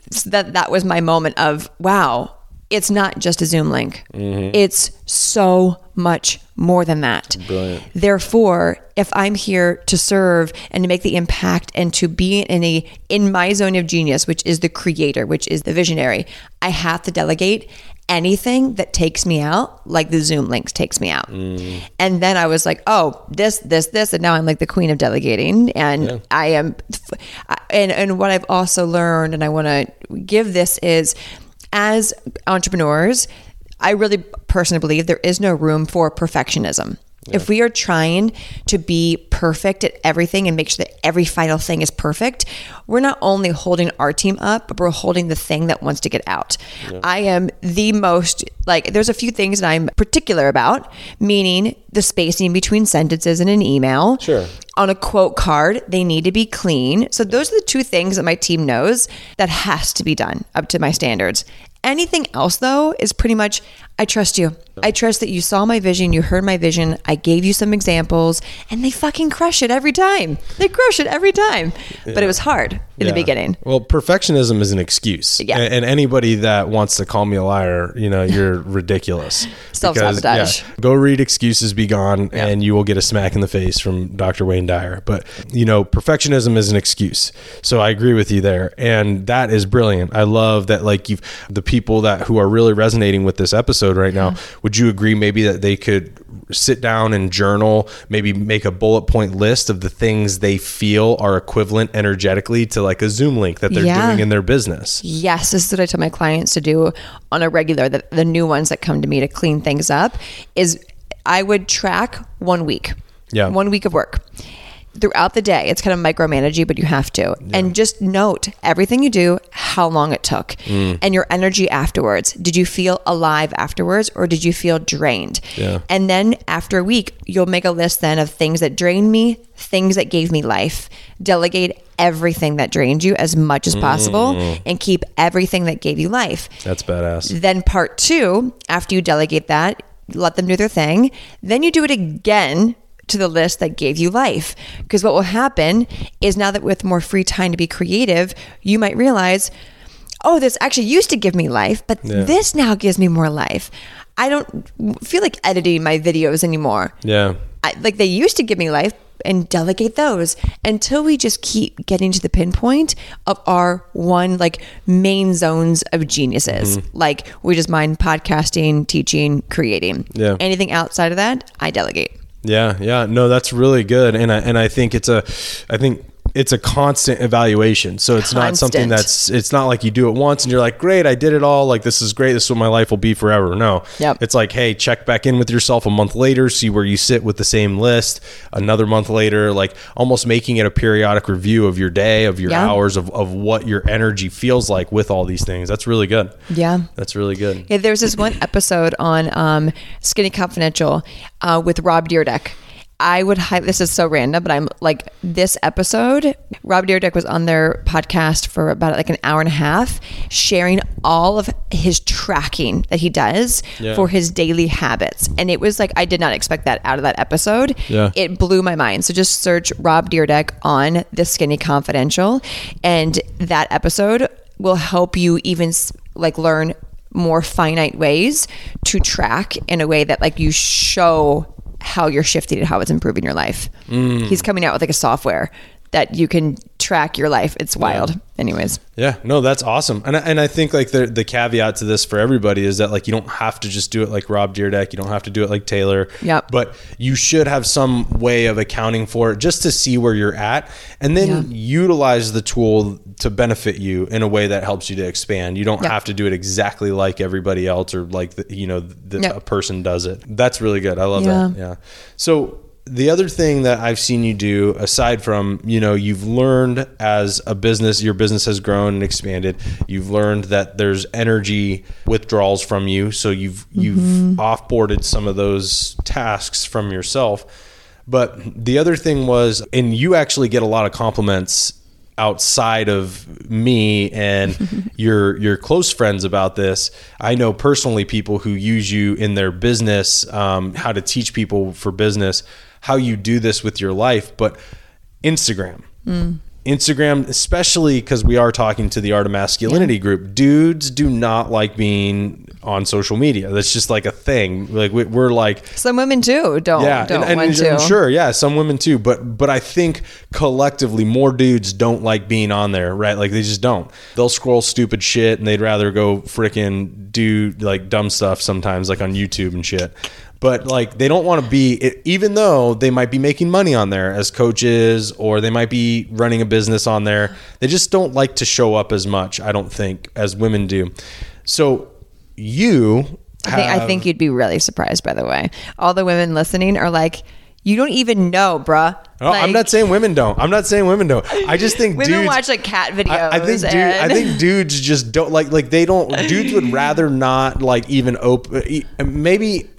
S2: so that that was my moment of wow, it's not just a Zoom link. Mm-hmm. It's so much more than that.
S1: Brilliant.
S2: Therefore, if I'm here to serve and to make the impact and to be in a in my zone of genius, which is the creator, which is the visionary, I have to delegate anything that takes me out, like the Zoom links takes me out. Mm-hmm. And then I was like, oh, this, this, this, and now I'm like the queen of delegating, and I am. And and what I've also learned, and I want to give this is, as entrepreneurs, I really personally believe there is no room for perfectionism. If we are trying to be perfect at everything and make sure that every final thing is perfect, we're not only holding our team up, but we're holding the thing that wants to get out. I am the most like there's a few things that I'm particular about, meaning the spacing between sentences in an email.
S1: Sure.
S2: On a quote card, they need to be clean. So those are the two things that my team knows that has to be done up to my standards. Anything else, though, is pretty much I trust you. I trust that you saw my vision, you heard my vision, I gave you some examples, and they fucking crush it every time. They crush it every time. But it was hard in the beginning.
S1: Well, perfectionism is an excuse.
S2: Yeah.
S1: And, anybody that wants to call me a liar, you know, you're ridiculous.
S2: Self-sabotage.
S1: Because, Go read Excuses Be Gone and you will get a smack in the face from Dr. Wayne Dyer. But, you know, perfectionism is an excuse. So I agree with you there. And that is brilliant. I love that, like, you've the people that who are really resonating with this episode right now, would you agree maybe that they could sit down and journal, maybe make a bullet point list of the things they feel are equivalent energetically to like a Zoom link that they're
S2: Yeah.
S1: doing in their business.
S2: Yes, this is what I tell my clients to do on a regular. The, the new ones that come to me to clean things up is I would track one week.
S1: Yeah.
S2: One week of work. Throughout the day, it's kind of micromanaging, but you have to. And just note everything you do, how long it took,
S1: Mm.
S2: and your energy afterwards. Did you feel alive afterwards or did you feel drained?
S1: Yeah.
S2: And then after a week, you'll make a list then of things that drained me, things that gave me life. Delegate everything that drained you as much as possible
S1: Mm.
S2: and keep everything that gave you life.
S1: That's badass.
S2: Then part two, after you delegate that, let them do their thing. Then you do it again to the list that gave you life. Because what will happen is now that with more free time to be creative, you might realize, oh, this actually used to give me life, but
S1: Yeah.
S2: this now gives me more life. I don't feel like editing my videos anymore.
S1: Yeah.
S2: I, like they used to give me life and delegate those until we just keep getting to the pinpoint of our one like main zones of geniuses
S1: Mm-hmm.
S2: like we just mind podcasting teaching creating
S1: Yeah.
S2: anything outside of that i delegate
S1: Yeah, yeah. No, that's really good. And I and I think it's a I think it's a constant evaluation. So it's not something that's it's not like you do it once and you're like, "Great, I did it all. Like this is great. This is what my life will be forever." No.
S2: Yep.
S1: It's like, "Hey, check back in with yourself a month later, see where you sit with the same list. Another month later, like almost making it a periodic review of your day, of your
S2: Yeah.
S1: hours of of what your energy feels like with all these things. That's really good.
S2: yeah
S1: That's really good.
S2: Yeah, there's this one episode on um, Skinny Confidential uh, with Rob Dyrdek. I would hi- this is so random, but I'm like this episode. Rob Dyrdek was on their podcast for about like an hour and a half, sharing all of his tracking that he does
S1: Yeah.
S2: for his daily habits, and it was like I did not expect that out of that episode.
S1: Yeah.
S2: it blew my mind. So just search Rob Dyrdek on the Skinny Confidential, and that episode will help you even like learn more finite ways to track in a way that like you show how you're shifting and how it's improving your life. Mm. He's coming out with like a software that you can track your life. It's wild. Anyways.
S1: Yeah, no, that's awesome, and I, and I think like the the caveat to this for everybody is that like you don't have to just do it like Rob Dyrdek, you don't have to do it like Taylor,
S2: Yep.
S1: but you should have some way of accounting for it just to see where you're at, and then
S2: Yeah.
S1: utilize the tool to benefit you in a way that helps you to expand. You don't have to do it exactly like everybody else or like the, you know the, a person does it. That's really good. I love
S2: Yeah.
S1: that. Yeah. So the other thing that I've seen you do, aside from, you know, you've learned as a business, your business has grown and expanded. You've learned that there's energy withdrawals from you. So you've you've mm-hmm. offboarded some of those tasks from yourself. But the other thing was, and you actually get a lot of compliments outside of me and your your close friends about this. I know personally people who use you in their business, um, how to teach people for business, how you do this with your life, but Instagram. Instagram, especially because we are talking to the Art of Masculinity group, dudes do not like being on social media. That's just like a thing. Like we- we're like,
S2: Some women too don't
S1: yeah,
S2: don't
S1: and, and,
S2: want to.
S1: sure, yeah, some women too, but but I think collectively more dudes don't like being on there, right? Like they just don't. They'll scroll stupid shit and they'd rather go freaking do like dumb stuff sometimes, like on YouTube and shit. But like they don't want to be, even though they might be making money on there as coaches, or they might be running a business on there. They just don't like to show up as much. I don't think as women do. So you.
S2: I think, I think you'd be really surprised, by the way. All the women listening are like, you don't even know, bruh.
S1: No, Oh, I'm not saying women don't. I'm not saying women don't. I just think
S2: Women
S1: dudes
S2: watch like cat videos.
S1: I, I think dude, I think dudes just don't like like they don't. Dudes would rather not like even open. Maybe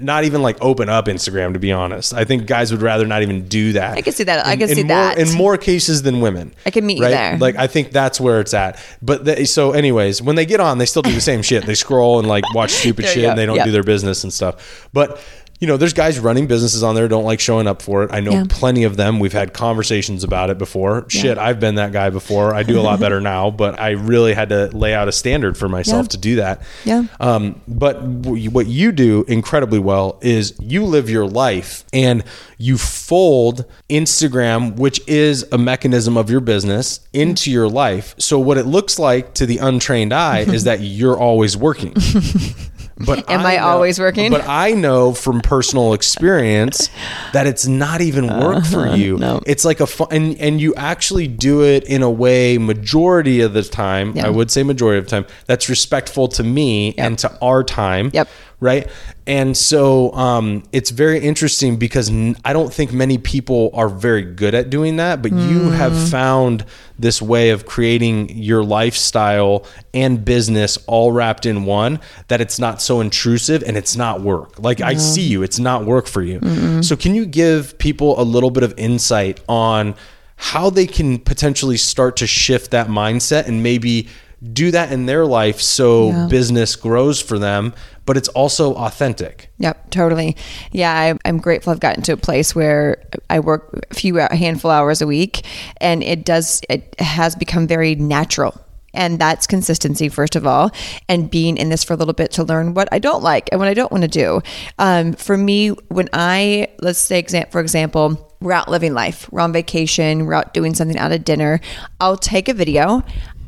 S1: not even like open up Instagram. To be honest, I think guys would rather not even do that.
S2: I can see that. I can see
S1: more,
S2: that.
S1: in more cases than women.
S2: I can meet you there.
S1: Like I think that's where it's at. But they, so, anyways, when they get on, they still do the same shit. They scroll and like watch stupid shit, and they don't
S2: Yep.
S1: do their business and stuff. But you know, there's guys running businesses on there don't like showing up for it. I know
S2: Yeah.
S1: plenty of them. We've had conversations about it before. Shit, I've been that guy before. I do a lot better now, but I really had to lay out a standard for myself
S2: Yeah.
S1: to do that.
S2: Yeah.
S1: Um, but w- what you do incredibly well is you live your life and you fold Instagram, which is a mechanism of your business, into your life. So what it looks like to the untrained eye is that you're always working. But
S2: Am I
S1: know-
S2: always working?
S1: But I know from personal experience that it's not even uh, work for you.
S2: No.
S1: It's like a fun, and, and you actually do it in a way, majority of the time,
S2: Yeah.
S1: I would say majority of the time, that's respectful to me and to our time.
S2: Yep.
S1: Right? And so um, it's very interesting because n- I don't think many people are very good at doing that, but you have found this way of creating your lifestyle and business all wrapped in one that it's not so intrusive and it's not work. Like I see you, it's not work for you. So can you give people a little bit of insight on how they can potentially start to shift that mindset and maybe do that in their life so
S2: Yeah.
S1: business grows for them, but it's also authentic.
S2: Yep, totally. Yeah, I, I'm grateful I've gotten to a place where I work a few a handful hours a week, and it does it has become very natural. And that's consistency, first of all, and being in this for a little bit to learn what I don't like and what I don't want to do. Um, for me, when I let's say, for example, we're out living life, we're on vacation, we're out doing something out at dinner, I'll take a video.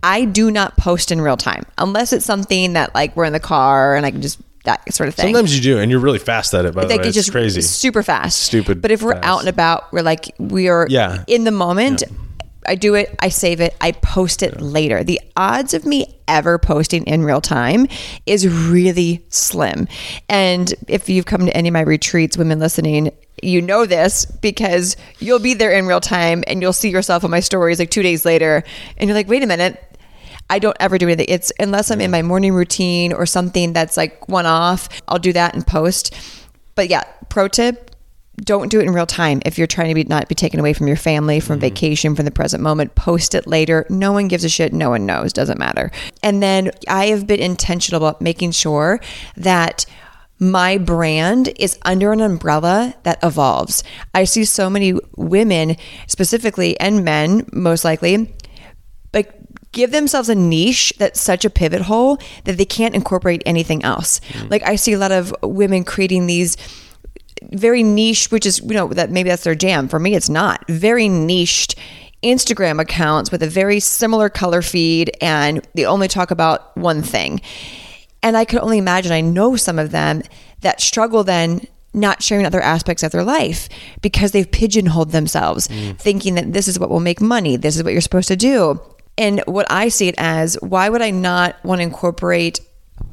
S2: I do not post in real time unless it's something that like we're in the car and I can just that sort of thing
S1: Sometimes you do, and you're really fast at it. By the
S2: like
S1: way,
S2: it's
S1: it's
S2: just
S1: crazy.
S2: super fast
S1: Stupid
S2: but if we're
S1: fast.
S2: out and about we're like we are
S1: Yeah.
S2: in the moment i do it i save it i post it later the odds of me ever posting in real time is really slim and if you've come to any of my retreats women listening you know this because you'll be there in real time and you'll see yourself on my stories like two days later and you're like wait a minute I don't ever do anything. It's unless I'm in my morning routine or something that's like one off, I'll do that and post. But yeah, pro tip, don't do it in real time. If you're trying to be not be taken away from your family, from mm-hmm. vacation, from the present moment, post it later. No one gives a shit. No one knows. Doesn't matter. And then I have been intentional about making sure that my brand is under an umbrella that evolves. I see so many women specifically and men most likely like give themselves a niche that's such a pivot hole that they can't incorporate anything else. Mm. Like I see a lot of women creating these very niche, which is, you know, that maybe that's their jam. For me, it's not. Very niched Instagram accounts with a very similar color feed and they only talk about one thing. And I could only imagine, I know some of them that struggle then not sharing other aspects of their life because they've pigeonholed themselves, mm. thinking that this is what will make money, this is what you're supposed to do. And what I see it as, why would I not want to incorporate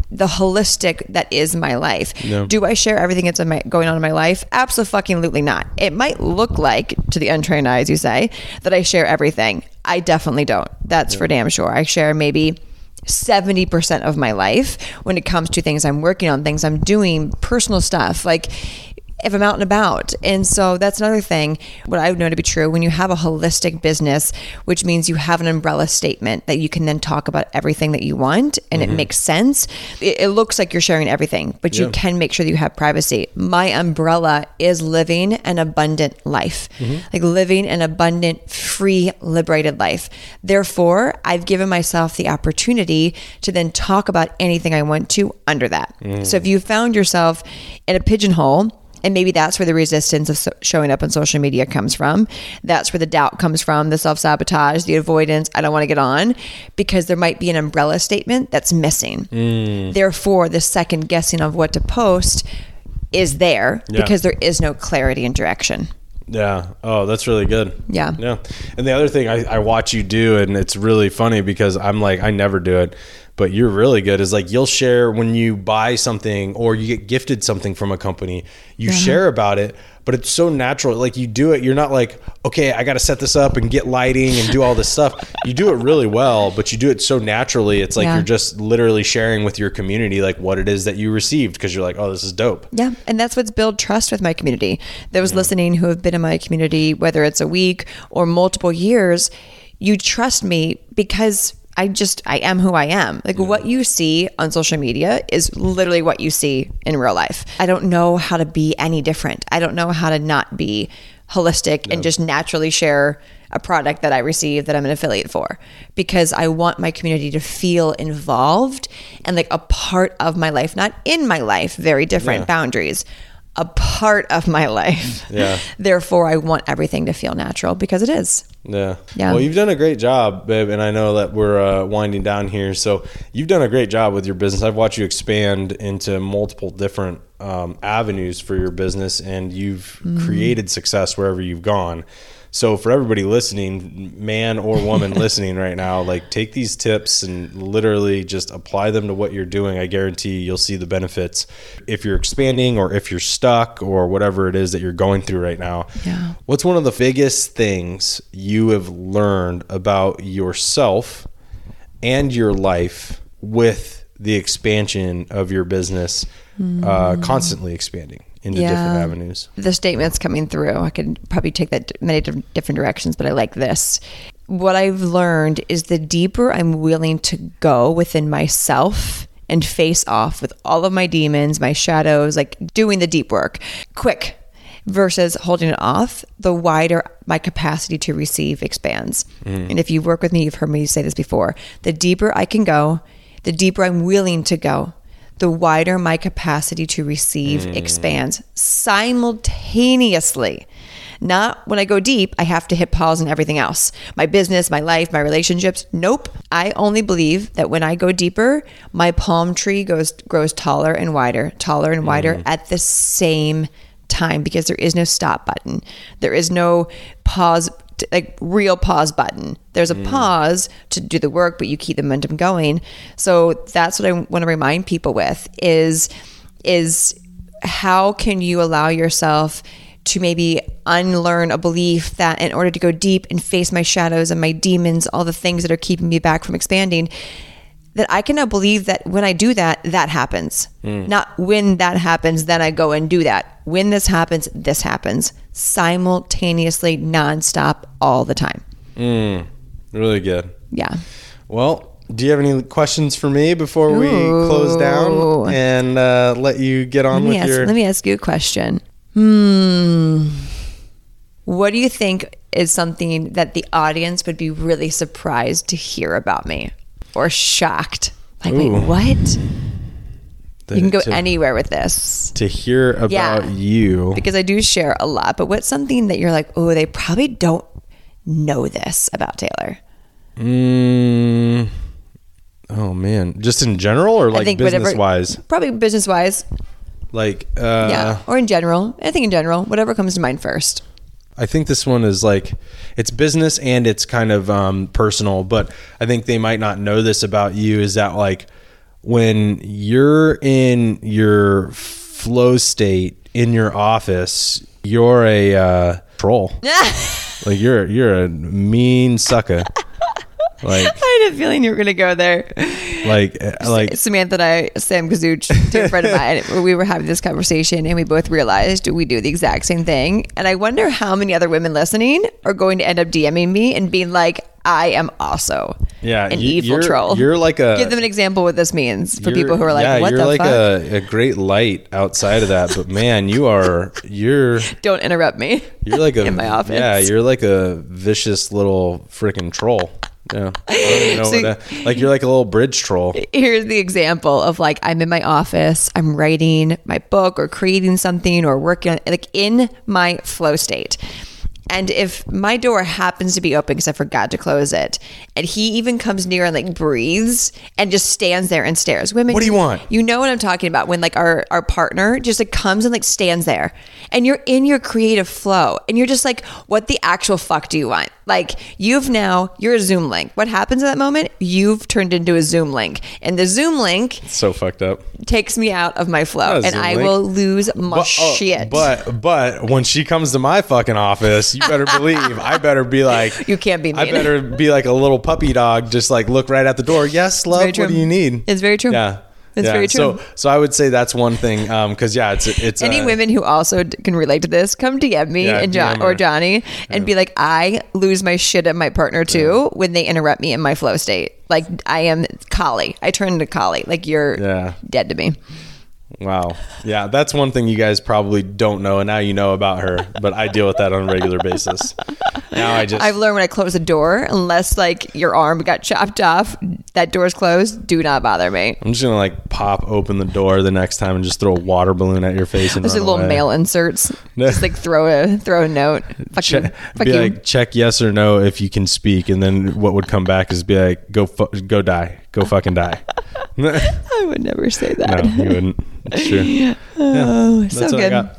S2: the holistic that is my life? Do I share everything that's in my, going on in my life? Absolutely not. It might look like, to the untrained eye, as you say, that I share everything. I definitely don't. That's for damn sure. I share maybe 70% of my life when it comes to things I'm working on, things I'm doing, personal stuff. Like if I'm out and about. And so that's another thing, what I would know to be true when you have a holistic business, which means you have an umbrella statement that you can then talk about everything that you want and it mm-hmm. makes sense. It, it looks like you're sharing everything, but you can make sure that you have privacy. My umbrella is living an abundant life, mm-hmm. like living an abundant, free, liberated life. Therefore, I've given myself the opportunity to then talk about anything I want to under that. So if mm. you found yourself in a pigeonhole, and maybe that's where the resistance of so- showing up on social media comes from. That's where the doubt comes from, the self sabotage, the avoidance. I don't want to get on because there might be an umbrella statement that's missing. Mm. Therefore, the second guessing of what to post is there
S1: Yeah.
S2: because there is no clarity and direction.
S1: Yeah. Oh, that's really good.
S2: Yeah.
S1: Yeah. And the other thing I, I watch you do, and it's really funny because I'm like, I never do it, but you're really good, is like you'll share when you buy something or you get gifted something from a company, you uh-huh. share about it, but it's so natural. Like you do it, you're not like, okay, I got to set this up and get lighting and do all this stuff. You do it really well, but you do it so naturally. It's like
S2: Yeah.
S1: you're just literally sharing with your community, like what it is that you received because you're like, oh, this is dope.
S2: Yeah, and that's what's built trust with my community. Those listening who have been in my community, whether it's a week or multiple years, you trust me because I just I am who I am. Like what you see on social media is literally what you see in real life. I don't know how to be any different. I don't know how to not be holistic and just naturally share a product that I receive that I'm an affiliate for because I want my community to feel involved and like a part of my life, not in my life, very different boundaries, a part of my life.
S1: Yeah.
S2: Therefore, I want everything to feel natural because it is.
S1: Yeah.
S2: Yeah.
S1: Well, you've done a great job, babe, and I know that we're uh, winding down here. So you've done a great job with your business. I've watched you expand into multiple different um, avenues for your business and you've created success wherever you've gone. So for everybody listening, man or woman listening right now, like take these tips and literally just apply them to what you're doing. I guarantee you'll see the benefits if you're expanding or if you're stuck or whatever it is that you're going through right now.
S2: Yeah.
S1: What's one of the biggest things you have learned about yourself and your life with the expansion of your business, uh, constantly expanding into different
S2: Yeah.
S1: avenues?
S2: the statements coming through. I could probably take that many different directions, but I like this. What I've learned is the deeper I'm willing to go within myself and face off with all of my demons, my shadows, like doing the deep work quick versus holding it off, the wider my capacity to receive expands. Mm. And if you work with me, you've heard me say this before. The deeper I can go, the deeper I'm willing to go, the wider my capacity to receive mm. expands simultaneously. Not when I go deep, I have to hit pause on everything else. My business, my life, my relationships. Nope. I only believe that when I go deeper, my palm tree goes grows taller and wider, taller and wider mm. at the same time because there is no stop button. There is no pause like real pause button. There's a mm. pause to do the work, but you keep the momentum going. So that's what I want to remind people with is is how can you allow yourself to maybe unlearn a belief that in order to go deep and face my shadows and my demons, all the things that are keeping me back from expanding, that I cannot believe that when I do that, that happens. Mm. Not when that happens, then I go and do that. When this happens, this happens simultaneously, nonstop, all the time.
S1: Really good.
S2: Yeah.
S1: Well, do you have any questions for me before we close down and uh, let you get on with
S2: ask,
S1: your?
S2: let me ask you a question. Hmm. What do you think is something that the audience would be really surprised to hear about me or shocked? Like,
S1: Ooh.
S2: wait, what? You can go
S1: to,
S2: anywhere with this
S1: to hear about
S2: Yeah.
S1: you.
S2: because I do share a lot. But what's something that you're like, oh, they probably don't know this about Taylor?
S1: Mm, oh man, just in general or like
S2: whatever-
S1: business wise?
S2: Probably business wise.
S1: Like, uh,
S2: yeah. Or in general. I think in general, whatever comes to mind first.
S1: I think this one is like it's business and it's kind of um, personal, but I think they might not know this about you is that like when you're in your flow state in your office, you're a uh, troll. like you're you're a mean sucker. like
S2: I had a feeling you were going to go there.
S1: like uh, like
S2: Samantha and I, Sam Kazuch, dear friend of mine, we were having this conversation and we both realized we do the exact same thing. And I wonder how many other women listening are going to end up DMing me and being like, I am also
S1: Yeah,
S2: an
S1: you-
S2: evil
S1: you're-
S2: troll.
S1: you're like a-
S2: Give them an example what this means for people who are like,
S1: yeah,
S2: what
S1: you're
S2: the
S1: like
S2: fuck?
S1: a, a great light outside of that, but man, you are you're
S2: Don't interrupt me.
S1: You're like a
S2: in my office.
S1: Yeah, you're like a vicious little freaking troll. Yeah, I don't even know
S2: So-
S1: that, like you're like a little bridge troll.
S2: here's the example of like I'm in my office, I'm writing my book or creating something or working on like in my flow state. And if my door happens to be open because I forgot to close it, and he even comes near and like breathes and just stands there and stares. Women,
S1: What do you want?
S2: You know what I'm talking about when like our our partner just like comes and like stands there, and you're in your creative flow, and you're just like, what the actual fuck do you want? Like you've now you're a Zoom link. What happens at that moment? You've turned into a Zoom link, and the Zoom link
S1: So fucked up.
S2: takes me out of my flow, and
S1: Zoom
S2: I
S1: link.
S2: will lose my
S1: But, oh,
S2: shit.
S1: but but when she comes to my fucking office, you better believe I better be like
S2: You can't be
S1: I better be like a little puppy dog, just like look right at the door. Yes, love. What do you need?
S2: It's very true.
S1: Yeah.
S2: It's
S1: yeah.
S2: very true.
S1: So, so I would say that's one thing, Um, because yeah, it's it's
S2: Any
S1: uh,
S2: women who also can relate to this, come DM me
S1: Yeah,
S2: and John or. Johnny and be like, I lose my shit at my partner too when they interrupt me in my flow state. Like I am Kali. I turn into Kali. Like you're
S1: Yeah.
S2: dead to me.
S1: Wow. Yeah, that's one thing you guys probably don't know, and now you know about her. But I deal with that on a regular basis. Now I just
S2: I've learned when I close a door, unless like your arm got chopped off, that door's closed. Do not bother me.
S1: I'm just gonna like pop open the door the next time and just throw a water balloon at your face and
S2: Just
S1: run
S2: little
S1: away.
S2: mail inserts. Just like throw a throw a note. Fuck you. Fuck
S1: be
S2: you.
S1: like check yes or no if you can speak, and then what would come back is be like go fu- go die, go fucking die.
S2: I would never say that.
S1: No, you wouldn't. It's true. Yeah,
S2: Oh, so
S1: that's what I
S2: good.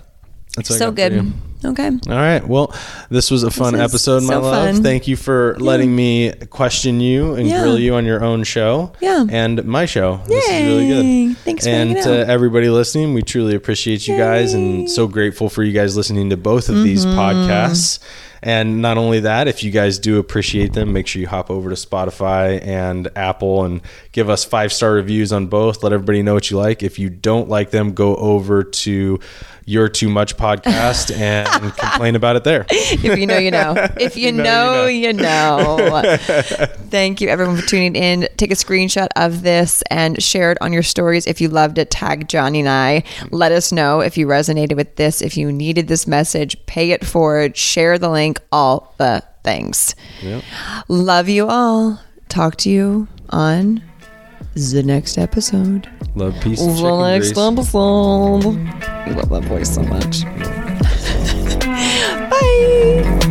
S1: That's
S2: So good. Okay.
S1: All right. Well, this was a fun
S2: is
S1: episode, my
S2: so
S1: love.
S2: fun.
S1: Thank you for letting me question you and
S2: Yeah.
S1: grill you on your own show.
S2: Yeah.
S1: And my show. This is really
S2: Yay.
S1: good.
S2: Thanks for
S1: And to everybody listening, we truly appreciate you guys and so grateful for you guys listening to both of these
S2: Mm-hmm.
S1: podcasts. And not only that, if you guys do appreciate them, make sure you hop over to Spotify and Apple and give us five star reviews on both. Let everybody know what you like. If you don't like them, go over to your Too Much podcast and complain about it there.
S2: If you know, you know. If you, know, you know. Thank you, everyone, for tuning in. Take a screenshot of this and share it on your stories. If you loved it, tag Johnny and I. Let us know if you resonated with this, if you needed this message, pay it forward, share the link, all the things.
S1: Yep.
S2: Love you all. Talk to you on the next episode.
S1: Love, peace, and
S2: The next
S1: grease.
S2: episode. I mm. love that voice so much. Bye.